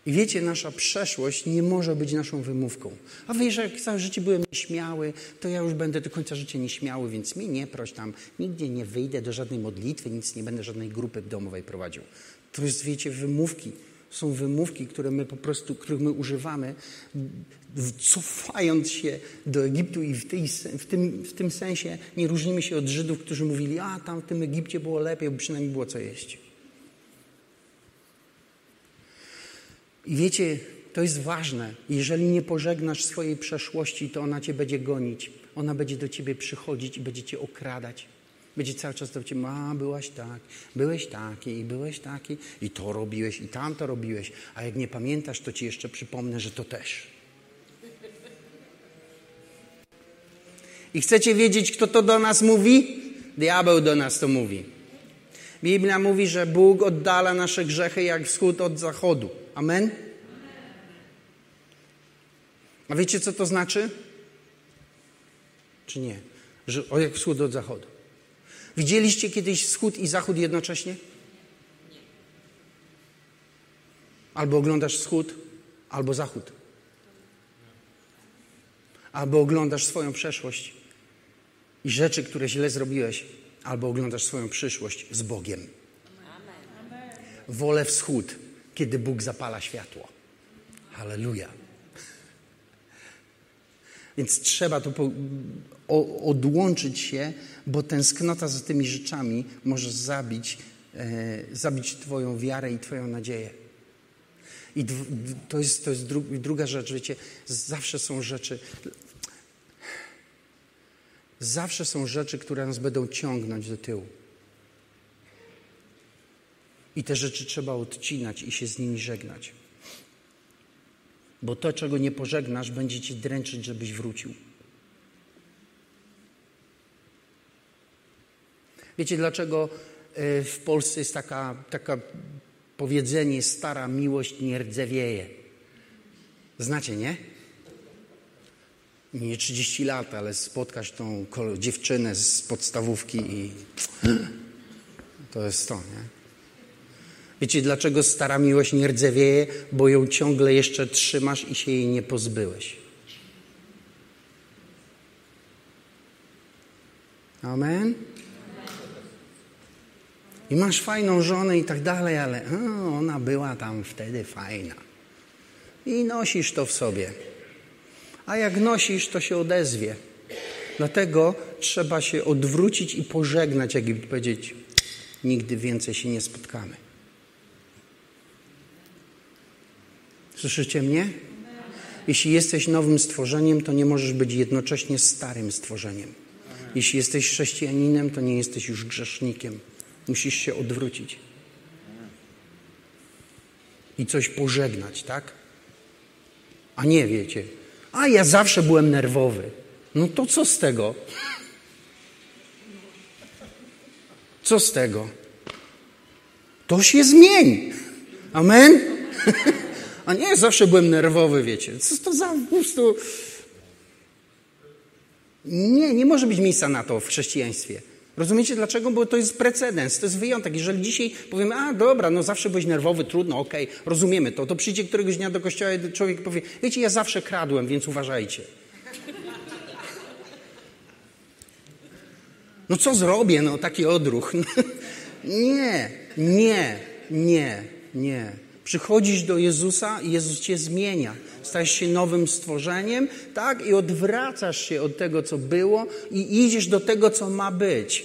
I wiecie, nasza przeszłość nie może być naszą wymówką. A wiesz, jak całe życie byłem nieśmiały, to ja już będę do końca życia nieśmiały, więc mi nie proś tam, nigdzie nie wyjdę do żadnej modlitwy, nic nie będę żadnej grupy domowej prowadził. To jest, wiecie, wymówki. Są wymówki, które my po prostu, których my używamy, cofając się do Egiptu i w, tej, w, tym, w tym sensie nie różnimy się od Żydów, którzy mówili, a tam w tym Egipcie było lepiej, bo przynajmniej było co jeść. I wiecie, to jest ważne. Jeżeli nie pożegnasz swojej przeszłości, to ona cię będzie gonić. Ona będzie do ciebie przychodzić i będzie cię okradać. Będzie cały czas do ciebie, a byłaś tak, byłeś taki i byłeś taki i to robiłeś i tamto robiłeś. A jak nie pamiętasz, to ci jeszcze przypomnę, że to też. I chcecie wiedzieć, kto to do nas mówi? Diabeł do nas to mówi. Biblia mówi, że Bóg oddala nasze grzechy jak wschód od zachodu. Amen? A wiecie, co to znaczy? Czy nie? Że o jak wschód od zachodu. Widzieliście kiedyś wschód i zachód jednocześnie? Albo oglądasz wschód, albo zachód. Albo oglądasz swoją przeszłość i rzeczy, które źle zrobiłeś, albo oglądasz swoją przyszłość z Bogiem. Wolę wschód, kiedy Bóg zapala światło. Halleluja. Więc trzeba to po, o, odłączyć się, bo tęsknota za tymi rzeczami może zabić, e, zabić Twoją wiarę i Twoją nadzieję. I to jest, to jest dru, druga rzecz, wiecie, zawsze są rzeczy, zawsze są rzeczy, które nas będą ciągnąć do tyłu. I te rzeczy trzeba odcinać i się z nimi żegnać. Bo to, czego nie pożegnasz, będzie ci dręczyć, żebyś wrócił. Wiecie, dlaczego e, w Polsce jest taka, taka powiedzenie stara miłość nie rdzewieje? Znacie, nie? Nie 30 lat, ale spotkasz tą dziewczynę z podstawówki i to jest to, nie? Wiecie, dlaczego stara miłość nie rdzewieje? Bo ją ciągle jeszcze trzymasz i się jej nie pozbyłeś. Amen? I masz fajną żonę i tak dalej, ale ona była tam wtedy fajna. I nosisz to w sobie. A jak nosisz, to się odezwie. Dlatego trzeba się odwrócić i pożegnać, jakby powiedzieć, nigdy więcej się nie spotkamy. Słyszycie mnie? Jeśli jesteś nowym stworzeniem, to nie możesz być jednocześnie starym stworzeniem. Jeśli jesteś chrześcijaninem, to nie jesteś już grzesznikiem. Musisz się odwrócić. I coś pożegnać, tak? A nie wiecie. A ja zawsze byłem nerwowy. No to co z tego? Co z tego? To się zmień. Amen? A nie, zawsze byłem nerwowy, wiecie. Co to za po prostu... Nie, nie może być miejsca na to w chrześcijaństwie. Rozumiecie dlaczego? Bo to jest precedens, to jest wyjątek. Jeżeli dzisiaj powiemy, a dobra, no zawsze byłeś nerwowy, trudno, okej, okay, rozumiemy to, to przyjdzie któregoś dnia do kościoła i człowiek powie, wiecie, ja zawsze kradłem, więc uważajcie. No co zrobię, no taki odruch. nie, nie, nie, nie. Przychodzisz do Jezusa i Jezus cię zmienia. Stajesz się nowym stworzeniem, tak? I odwracasz się od tego, co było i idziesz do tego, co ma być.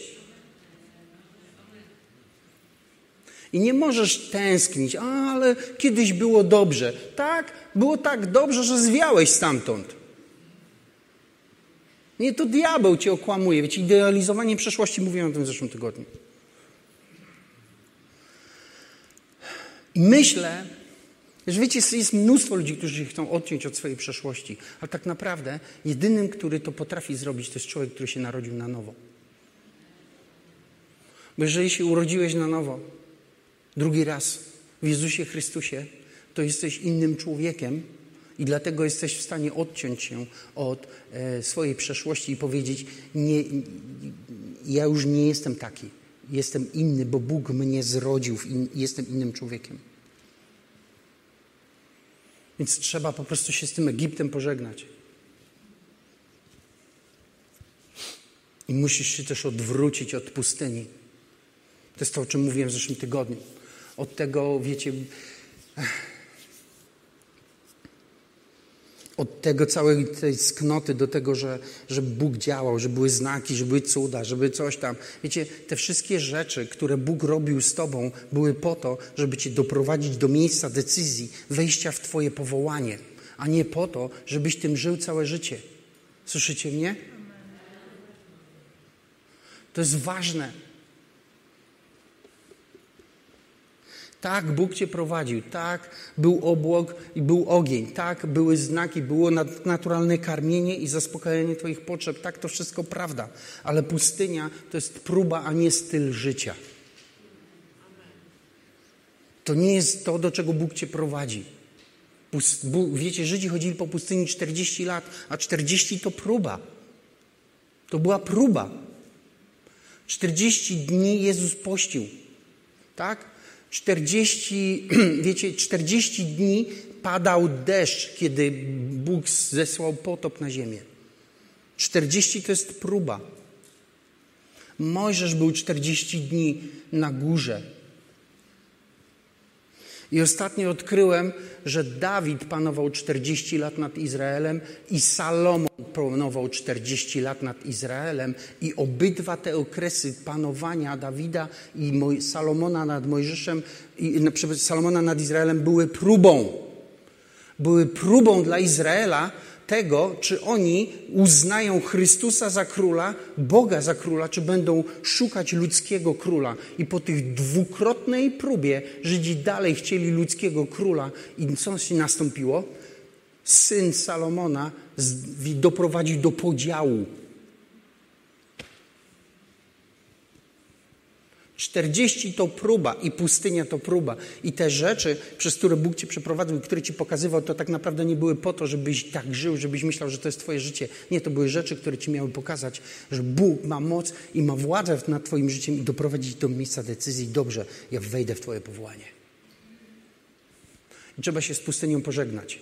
I nie możesz tęsknić, ale kiedyś było dobrze. Tak, było tak dobrze, że zwiałeś stamtąd. Nie, to diabeł cię okłamuje. Wiecie, idealizowanie przeszłości, mówiłem o tym w zeszłym tygodniu. Myślę, że wiecie, jest mnóstwo ludzi, którzy chcą odciąć od swojej przeszłości, ale tak naprawdę jedynym, który to potrafi zrobić, to jest człowiek, który się narodził na nowo. Bo jeżeli się urodziłeś na nowo, drugi raz w Jezusie Chrystusie, to jesteś innym człowiekiem i dlatego jesteś w stanie odciąć się od e, swojej przeszłości i powiedzieć: nie, Ja już nie jestem taki jestem inny, bo Bóg mnie zrodził i jestem innym człowiekiem. Więc trzeba po prostu się z tym Egiptem pożegnać. I musisz się też odwrócić od pustyni. To jest to, o czym mówiłem w zeszłym tygodniu. Od tego, wiecie, Od tego całej tej sknoty do tego, że, że Bóg działał, że były znaki, że były cuda, żeby coś tam. Wiecie, te wszystkie rzeczy, które Bóg robił z Tobą, były po to, żeby Cię doprowadzić do miejsca decyzji, wejścia w Twoje powołanie, a nie po to, żebyś tym żył całe życie. Słyszycie mnie? To jest ważne. Tak, Bóg Cię prowadził, tak, był obłok i był ogień, tak, były znaki, było naturalne karmienie i zaspokojenie Twoich potrzeb, tak, to wszystko prawda, ale pustynia to jest próba, a nie styl życia. To nie jest to, do czego Bóg Cię prowadzi. Wiecie, Żydzi chodzili po pustyni 40 lat, a 40 to próba. To była próba. 40 dni Jezus pościł. Tak? 40, wiecie, 40 dni padał deszcz, kiedy Bóg zesłał potop na ziemię. 40 to jest próba. Mojżesz był 40 dni na górze. I ostatnio odkryłem, że Dawid panował 40 lat nad Izraelem i Salomon panował 40 lat nad Izraelem i obydwa te okresy panowania Dawida i Salomona nad Mojżeszem i Salomona nad Izraelem były próbą. Były próbą dla Izraela, tego, czy oni uznają Chrystusa za króla, Boga za króla, czy będą szukać ludzkiego króla. I po tych dwukrotnej próbie Żydzi dalej chcieli ludzkiego króla. I co się nastąpiło? Syn Salomona doprowadził do podziału 40 to próba i pustynia to próba. I te rzeczy, przez które Bóg Cię przeprowadził, które Ci pokazywał, to tak naprawdę nie były po to, żebyś tak żył, żebyś myślał, że to jest Twoje życie. Nie, to były rzeczy, które Ci miały pokazać, że Bóg ma moc i ma władzę nad Twoim życiem i doprowadzić do miejsca decyzji. Dobrze, ja wejdę w Twoje powołanie. I trzeba się z pustynią pożegnać.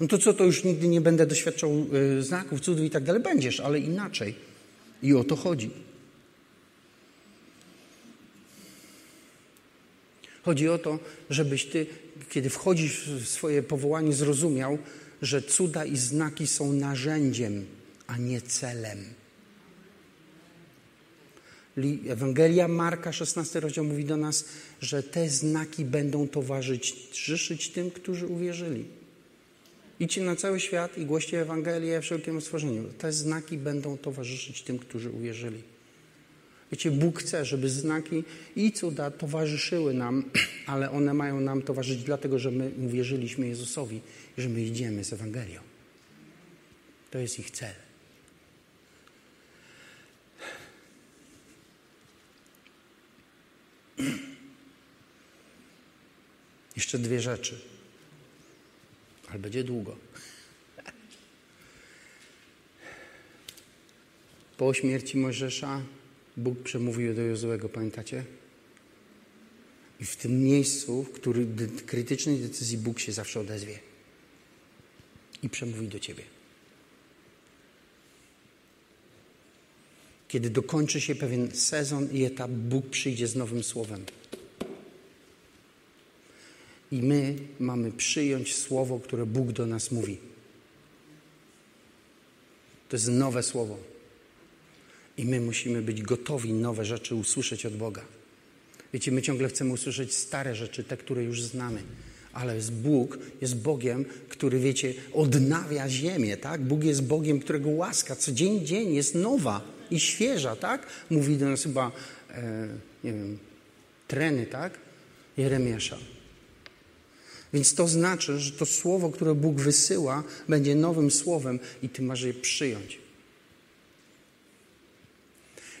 No to co, to już nigdy nie będę doświadczał y, znaków, cudów i tak dalej. Będziesz, ale inaczej. I o to chodzi. Chodzi o to, żebyś ty, kiedy wchodzisz w swoje powołanie, zrozumiał, że cuda i znaki są narzędziem, a nie celem. Ewangelia Marka, 16 rozdział mówi do nas, że te znaki będą towarzyszyć tym, którzy uwierzyli. Idźcie na cały świat i głoście Ewangelię wszelkiemu stworzeniu. Te znaki będą towarzyszyć tym, którzy uwierzyli. Wiecie, Bóg chce, żeby znaki i cuda towarzyszyły nam, ale one mają nam towarzyszyć dlatego, że my uwierzyliśmy Jezusowi, że my idziemy z Ewangelią. To jest ich cel. Jeszcze dwie rzeczy, ale będzie długo. Po śmierci Mojżesza Bóg przemówił do Jozuego, pamiętacie? I w tym miejscu, w którym krytycznej decyzji Bóg się zawsze odezwie i przemówi do ciebie. Kiedy dokończy się pewien sezon i etap, Bóg przyjdzie z nowym słowem. I my mamy przyjąć słowo, które Bóg do nas mówi. To jest nowe słowo. I my musimy być gotowi nowe rzeczy usłyszeć od Boga. Wiecie, my ciągle chcemy usłyszeć stare rzeczy, te, które już znamy. Ale jest Bóg jest Bogiem, który, wiecie, odnawia ziemię, tak? Bóg jest Bogiem, którego łaska co dzień, dzień jest nowa i świeża, tak? Mówi do nas chyba, e, nie wiem, treny, tak? Jeremiasza. Więc to znaczy, że to słowo, które Bóg wysyła, będzie nowym słowem i ty masz je przyjąć.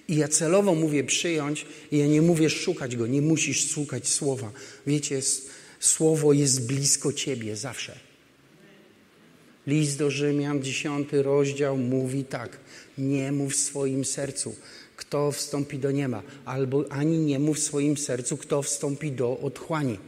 I ja celowo mówię przyjąć, i ja nie mówię szukać go, nie musisz szukać słowa. Wiecie, słowo jest blisko ciebie zawsze. List do Rzymian, dziesiąty rozdział mówi tak: Nie mów w swoim sercu, kto wstąpi do nieba, albo ani nie mów w swoim sercu, kto wstąpi do otchłani.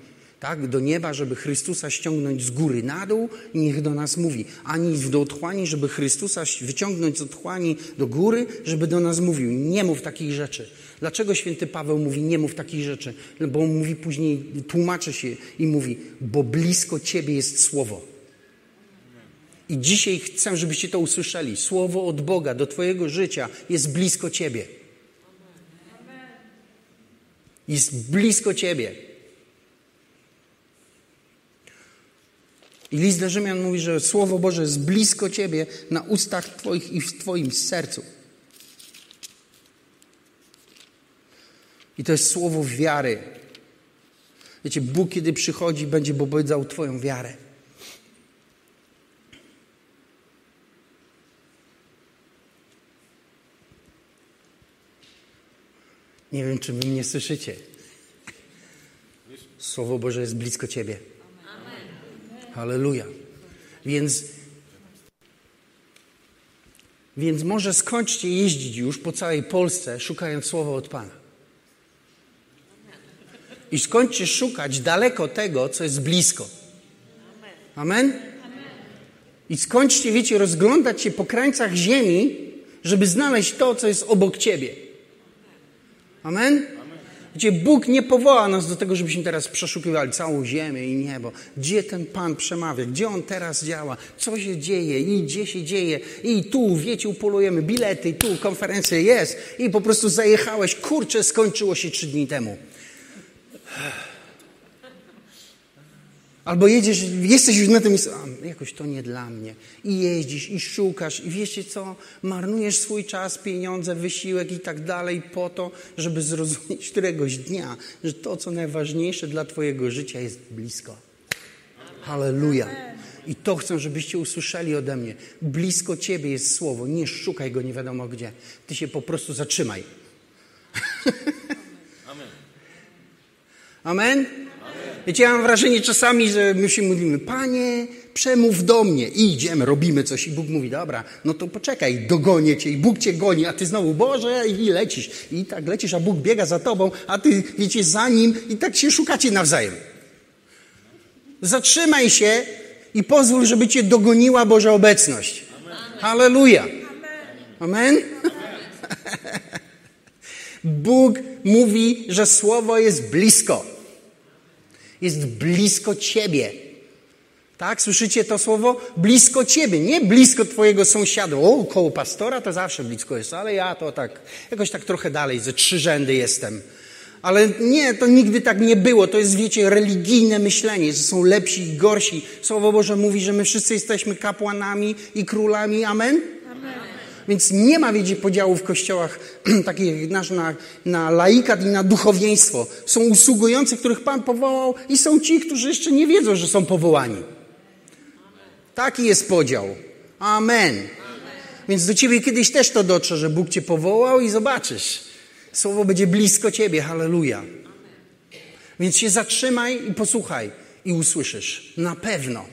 Tak, do nieba, żeby Chrystusa ściągnąć z góry na dół i niech do nas mówi. Ani do otchłani, żeby Chrystusa wyciągnąć z otchłani do góry, żeby do nas mówił. Nie mów takich rzeczy. Dlaczego święty Paweł mówi nie mów takich rzeczy? No bo on mówi później, tłumaczy się i mówi, bo blisko Ciebie jest Słowo. I dzisiaj chcę, żebyście to usłyszeli. Słowo od Boga do Twojego życia jest blisko Ciebie. Jest blisko Ciebie. I list do Rzymian mówi, że Słowo Boże jest blisko Ciebie, na ustach Twoich i w Twoim sercu. I to jest słowo wiary. Wiecie, Bóg, kiedy przychodzi, będzie pobudzał Twoją wiarę. Nie wiem, czy wy mnie słyszycie. Słowo Boże jest blisko Ciebie. Halleluja. Więc, więc może skończcie jeździć już po całej Polsce, szukając słowa od Pana. I skończcie szukać daleko tego, co jest blisko. Amen? I skończcie, wiecie, rozglądać się po krańcach ziemi, żeby znaleźć to, co jest obok Ciebie. Amen? Gdzie Bóg nie powoła nas do tego, żebyśmy teraz przeszukiwali całą ziemię i niebo. Gdzie ten Pan przemawia? Gdzie On teraz działa? Co się dzieje? I gdzie się dzieje? I tu, wiecie, upolujemy bilety, tu konferencja jest. I po prostu zajechałeś. Kurczę, skończyło się trzy dni temu. Albo jedziesz, jesteś już na tym miejscu, a jakoś to nie dla mnie. I jeździsz, i szukasz, i wiecie co? Marnujesz swój czas, pieniądze, wysiłek i tak dalej po to, żeby zrozumieć któregoś dnia, że to, co najważniejsze dla Twojego życia jest blisko. Halleluja. I to chcę, żebyście usłyszeli ode mnie. Blisko Ciebie jest słowo. Nie szukaj go nie wiadomo gdzie. Ty się po prostu zatrzymaj. Amen. Amen? Wiecie, ja mam wrażenie czasami, że my się mówimy, Panie, przemów do mnie. I idziemy, robimy coś i Bóg mówi, dobra, no to poczekaj, dogonię cię i Bóg cię goni, a ty znowu, Boże, i lecisz. I tak lecisz, a Bóg biega za tobą, a ty, wiecie, za nim i tak się szukacie nawzajem. Zatrzymaj się i pozwól, żeby cię dogoniła Boża obecność. Halleluja. Amen? Bóg mówi, że Słowo jest blisko jest blisko Ciebie. Tak, słyszycie to słowo? Blisko Ciebie, nie blisko Twojego sąsiada. O, koło pastora to zawsze blisko jest, ale ja to tak, jakoś tak trochę dalej, ze trzy rzędy jestem. Ale nie, to nigdy tak nie było. To jest, wiecie, religijne myślenie, że są lepsi i gorsi. Słowo Boże mówi, że my wszyscy jesteśmy kapłanami i królami. Amen? Więc nie ma, wiecie, podziału w kościołach takich jak nasz na, na laikat i na duchowieństwo. Są usługujący, których Pan powołał i są ci, którzy jeszcze nie wiedzą, że są powołani. Taki jest podział. Amen. Więc do ciebie kiedyś też to dotrze, że Bóg cię powołał i zobaczysz. Słowo będzie blisko ciebie. Halleluja. Więc się zatrzymaj i posłuchaj i usłyszysz. Na pewno.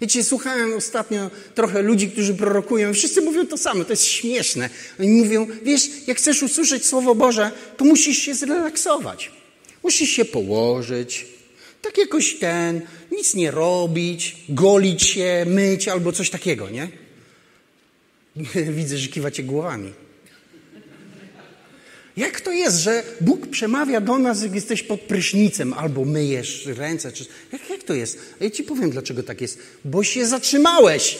Wiecie, słuchałem ostatnio trochę ludzi, którzy prorokują. Wszyscy mówią to samo, to jest śmieszne. Oni mówią, wiesz, jak chcesz usłyszeć Słowo Boże, to musisz się zrelaksować. Musisz się położyć, tak jakoś ten, nic nie robić, golić się, myć albo coś takiego, nie? Widzę, że kiwacie głowami. Jak to jest, że Bóg przemawia do nas, jak jesteś pod prysznicem albo myjesz ręce? Czy... Jak, jak to jest? A ja ci powiem, dlaczego tak jest. Bo się zatrzymałeś.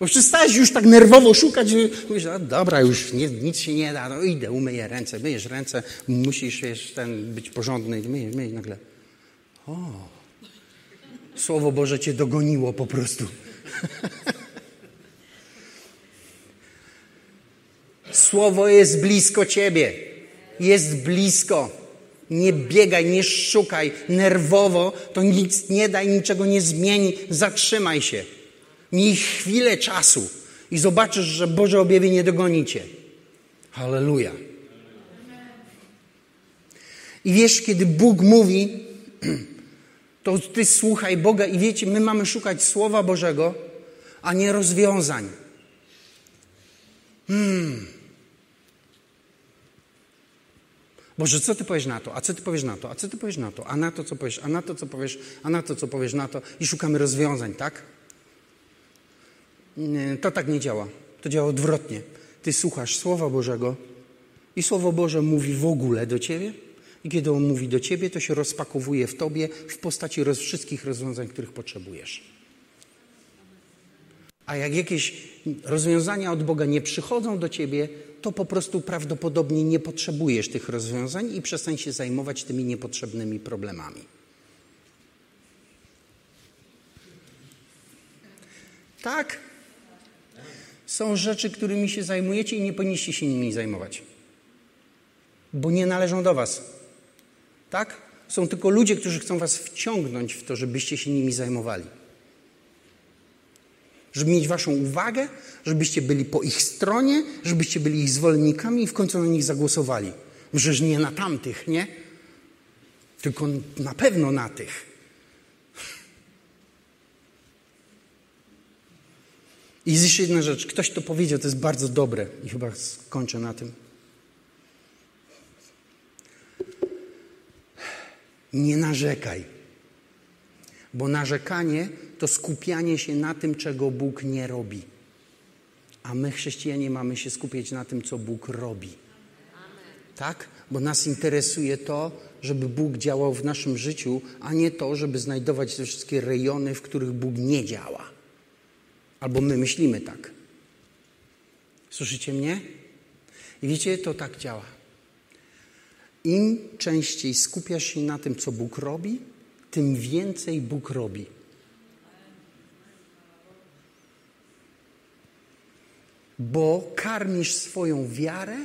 Bo przestałeś już tak nerwowo szukać, mówisz, a dobra, już nie, nic się nie da, no idę, umyję ręce, myjesz ręce, musisz ten, być porządny, myjesz, myjesz nagle. O, Słowo Boże cię dogoniło po prostu. Słowo jest blisko ciebie. Jest blisko. Nie biegaj, nie szukaj nerwowo, to nic nie da i niczego nie zmieni. Zatrzymaj się. Miej chwilę czasu i zobaczysz, że Boże objawienie dogoni cię. Halleluja. I wiesz, kiedy Bóg mówi, to ty słuchaj Boga i wiecie, my mamy szukać Słowa Bożego, a nie rozwiązań. Hmm. Boże, co ty powiesz na to? A co ty powiesz na to? A co ty powiesz na to? A na to, co powiesz? A na to, co powiesz? A na to, co powiesz na to? I szukamy rozwiązań, tak? Nie, to tak nie działa. To działa odwrotnie. Ty słuchasz Słowa Bożego i Słowo Boże mówi w ogóle do ciebie i kiedy on mówi do ciebie, to się rozpakowuje w tobie w postaci roz, wszystkich rozwiązań, których potrzebujesz. A jak jakieś rozwiązania od Boga nie przychodzą do ciebie, to po prostu prawdopodobnie nie potrzebujesz tych rozwiązań i przestań się zajmować tymi niepotrzebnymi problemami. Tak? Są rzeczy, którymi się zajmujecie i nie powinniście się nimi zajmować, bo nie należą do Was. Tak? Są tylko ludzie, którzy chcą Was wciągnąć w to, żebyście się nimi zajmowali żeby mieć waszą uwagę, żebyście byli po ich stronie, żebyście byli ich zwolennikami i w końcu na nich zagłosowali. Przecież nie na tamtych, nie? Tylko na pewno na tych. I jest jeszcze jedna rzecz. Ktoś to powiedział, to jest bardzo dobre i chyba skończę na tym. Nie narzekaj, bo narzekanie to skupianie się na tym, czego Bóg nie robi. A my, chrześcijanie, mamy się skupiać na tym, co Bóg robi. Tak? Bo nas interesuje to, żeby Bóg działał w naszym życiu, a nie to, żeby znajdować te wszystkie rejony, w których Bóg nie działa. Albo my myślimy tak. Słyszycie mnie? I wiecie, to tak działa. Im częściej skupiasz się na tym, co Bóg robi, tym więcej Bóg robi. Bo karmisz swoją wiarę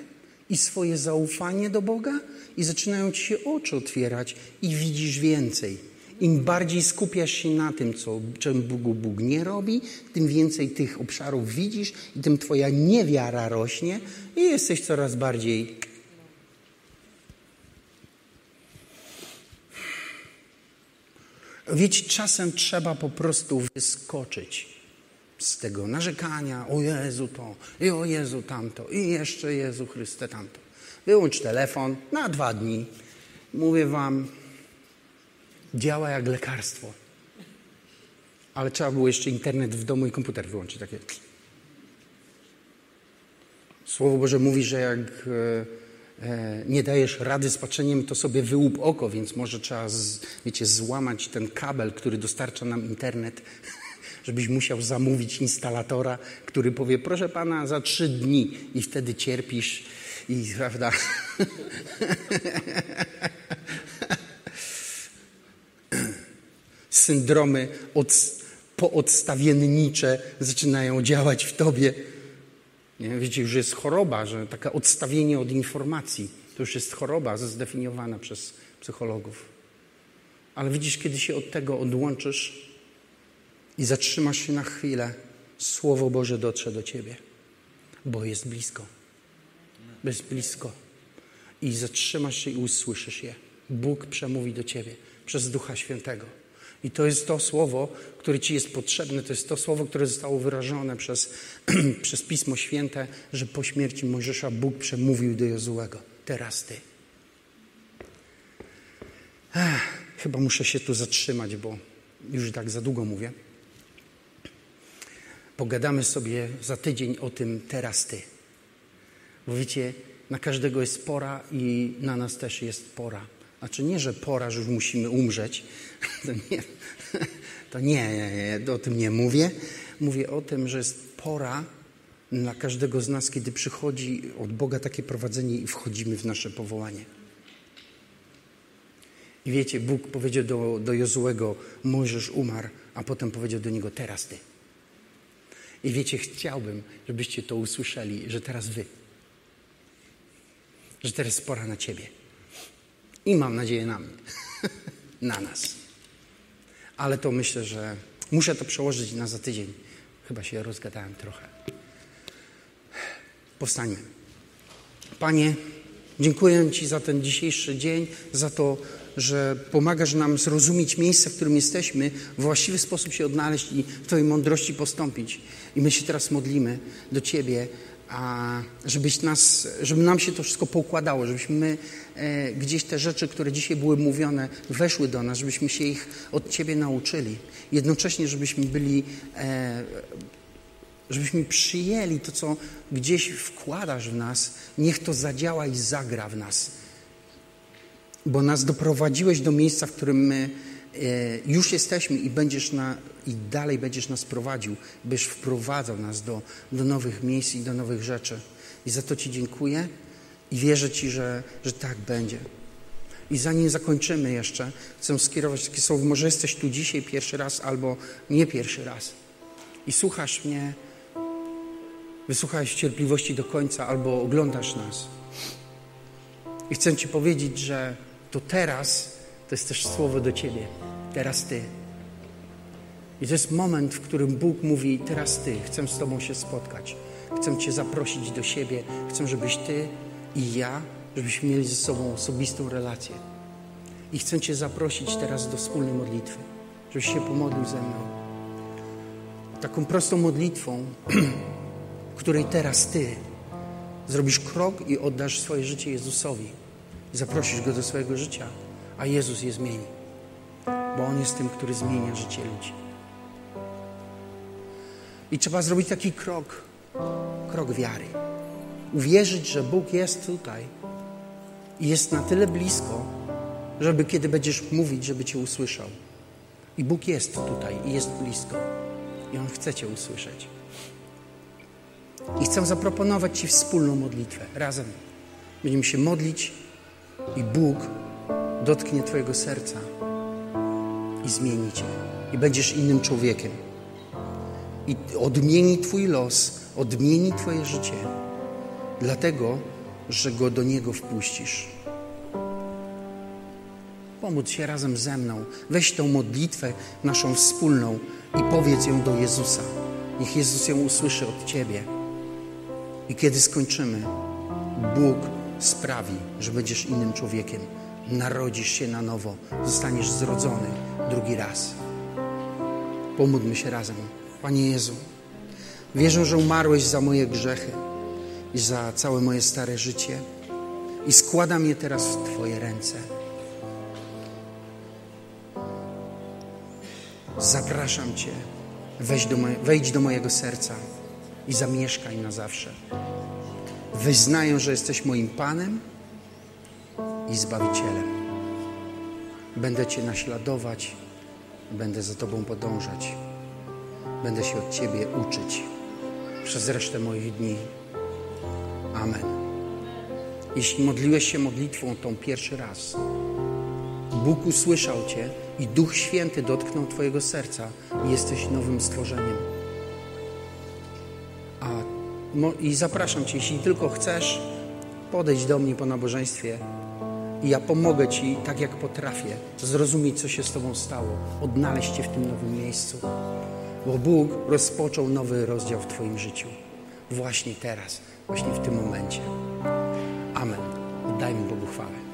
i swoje zaufanie do Boga i zaczynają ci się oczy otwierać i widzisz więcej. Im bardziej skupiasz się na tym, co, czym Bóg, Bóg nie robi, tym więcej tych obszarów widzisz i tym twoja niewiara rośnie i jesteś coraz bardziej Wiecie, czasem trzeba po prostu wyskoczyć z tego narzekania, o Jezu to, i o Jezu tamto, i jeszcze Jezu Chryste tamto. Wyłącz telefon na dwa dni. Mówię wam, działa jak lekarstwo. Ale trzeba było jeszcze internet w domu i komputer wyłączyć. Takie. Słowo Boże mówi, że jak e, e, nie dajesz rady z patrzeniem, to sobie wyłup oko, więc może trzeba, z, wiecie, złamać ten kabel, który dostarcza nam internet żebyś musiał zamówić instalatora, który powie, proszę pana, za trzy dni i wtedy cierpisz i prawda. Syndromy od, poodstawiennicze zaczynają działać w tobie. Nie? Wiecie, już jest choroba, że takie odstawienie od informacji to już jest choroba zdefiniowana przez psychologów. Ale widzisz, kiedy się od tego odłączysz, i zatrzymasz się na chwilę, Słowo Boże dotrze do ciebie, bo jest blisko. Jest blisko. I zatrzymasz się i usłyszysz je. Bóg przemówi do ciebie przez Ducha Świętego. I to jest to słowo, które Ci jest potrzebne, to jest to słowo, które zostało wyrażone przez, przez Pismo Święte, że po śmierci Mojżesza Bóg przemówił do Jozułego. Teraz Ty. Ech, chyba muszę się tu zatrzymać, bo już tak za długo mówię. Pogadamy sobie za tydzień o tym teraz ty. Bo wiecie, na każdego jest pora i na nas też jest pora. Znaczy nie, że pora, że już musimy umrzeć. To nie, to nie, nie, nie o tym nie mówię. Mówię o tym, że jest pora dla każdego z nas, kiedy przychodzi od Boga takie prowadzenie i wchodzimy w nasze powołanie. I wiecie, Bóg powiedział do, do Jozułego, Mojżesz umarł, a potem powiedział do niego, teraz ty. I wiecie, chciałbym, żebyście to usłyszeli, że teraz wy. Że teraz pora na ciebie. I mam nadzieję na mnie. na nas. Ale to myślę, że muszę to przełożyć na za tydzień. Chyba się rozgadałem trochę. Powstańmy. Panie, dziękuję Ci za ten dzisiejszy dzień, za to, że pomagasz nam zrozumieć miejsce, w którym jesteśmy, w właściwy sposób się odnaleźć i w Twojej mądrości postąpić. I my się teraz modlimy do Ciebie, a żebyś nas, żeby nam się to wszystko poukładało, żebyśmy e, gdzieś te rzeczy, które dzisiaj były mówione, weszły do nas, żebyśmy się ich od Ciebie nauczyli. Jednocześnie, żebyśmy byli, e, żebyśmy przyjęli to, co gdzieś wkładasz w nas, niech to zadziała i zagra w nas. Bo nas doprowadziłeś do miejsca, w którym my e, już jesteśmy i będziesz na, i dalej będziesz nas prowadził, byś wprowadzał nas do, do nowych miejsc i do nowych rzeczy. I za to Ci dziękuję i wierzę Ci, że, że tak będzie. I zanim zakończymy jeszcze, chcę skierować takie słowo. Może jesteś tu dzisiaj pierwszy raz albo nie pierwszy raz i słuchasz mnie, wysłuchałeś cierpliwości do końca albo oglądasz nas. I chcę Ci powiedzieć, że to teraz to jest też słowo do Ciebie. Teraz Ty. I to jest moment, w którym Bóg mówi: Teraz Ty, chcę z Tobą się spotkać. Chcę Cię zaprosić do siebie. Chcę, żebyś Ty i ja, żebyśmy mieli ze sobą osobistą relację. I chcę Cię zaprosić teraz do wspólnej modlitwy, żebyś się pomodlił ze mną. Taką prostą modlitwą, w której teraz Ty zrobisz krok i oddasz swoje życie Jezusowi. Zaprosisz Go do swojego życia, a Jezus je zmieni. Bo On jest tym, który zmienia życie ludzi. I trzeba zrobić taki krok, krok wiary. Uwierzyć, że Bóg jest tutaj i jest na tyle blisko, żeby kiedy będziesz mówić, żeby Cię usłyszał. I Bóg jest tutaj i jest blisko. I On chce Cię usłyszeć. I chcę zaproponować Ci wspólną modlitwę. Razem będziemy się modlić i Bóg dotknie Twojego serca i zmieni Cię. I będziesz innym człowiekiem i odmieni Twój los, odmieni Twoje życie, dlatego, że Go do Niego wpuścisz. Pomóc się razem ze mną. Weź tą modlitwę naszą wspólną i powiedz ją do Jezusa. Niech Jezus ją usłyszy od Ciebie. I kiedy skończymy, Bóg sprawi, że będziesz innym człowiekiem. Narodzisz się na nowo, zostaniesz zrodzony drugi raz. Pomódlmy się razem. Panie Jezu, wierzę, że umarłeś za moje grzechy i za całe moje stare życie i składam je teraz w Twoje ręce. Zapraszam Cię, wejdź do, moje, wejdź do mojego serca i zamieszkaj na zawsze. Wyznaję, że jesteś moim Panem i Zbawicielem. Będę Cię naśladować, będę za Tobą podążać. Będę się od Ciebie uczyć przez resztę moich dni. Amen. Jeśli modliłeś się modlitwą tą pierwszy raz, Bóg usłyszał Cię i Duch Święty dotknął Twojego serca i jesteś nowym stworzeniem. A, I zapraszam Cię, jeśli tylko chcesz, podejdź do mnie po nabożeństwie i ja pomogę Ci, tak jak potrafię, zrozumieć, co się z Tobą stało, odnaleźć Cię w tym nowym miejscu bo Bóg rozpoczął nowy rozdział w Twoim życiu. Właśnie teraz, właśnie w tym momencie. Amen. Oddajmy Bogu chwałę.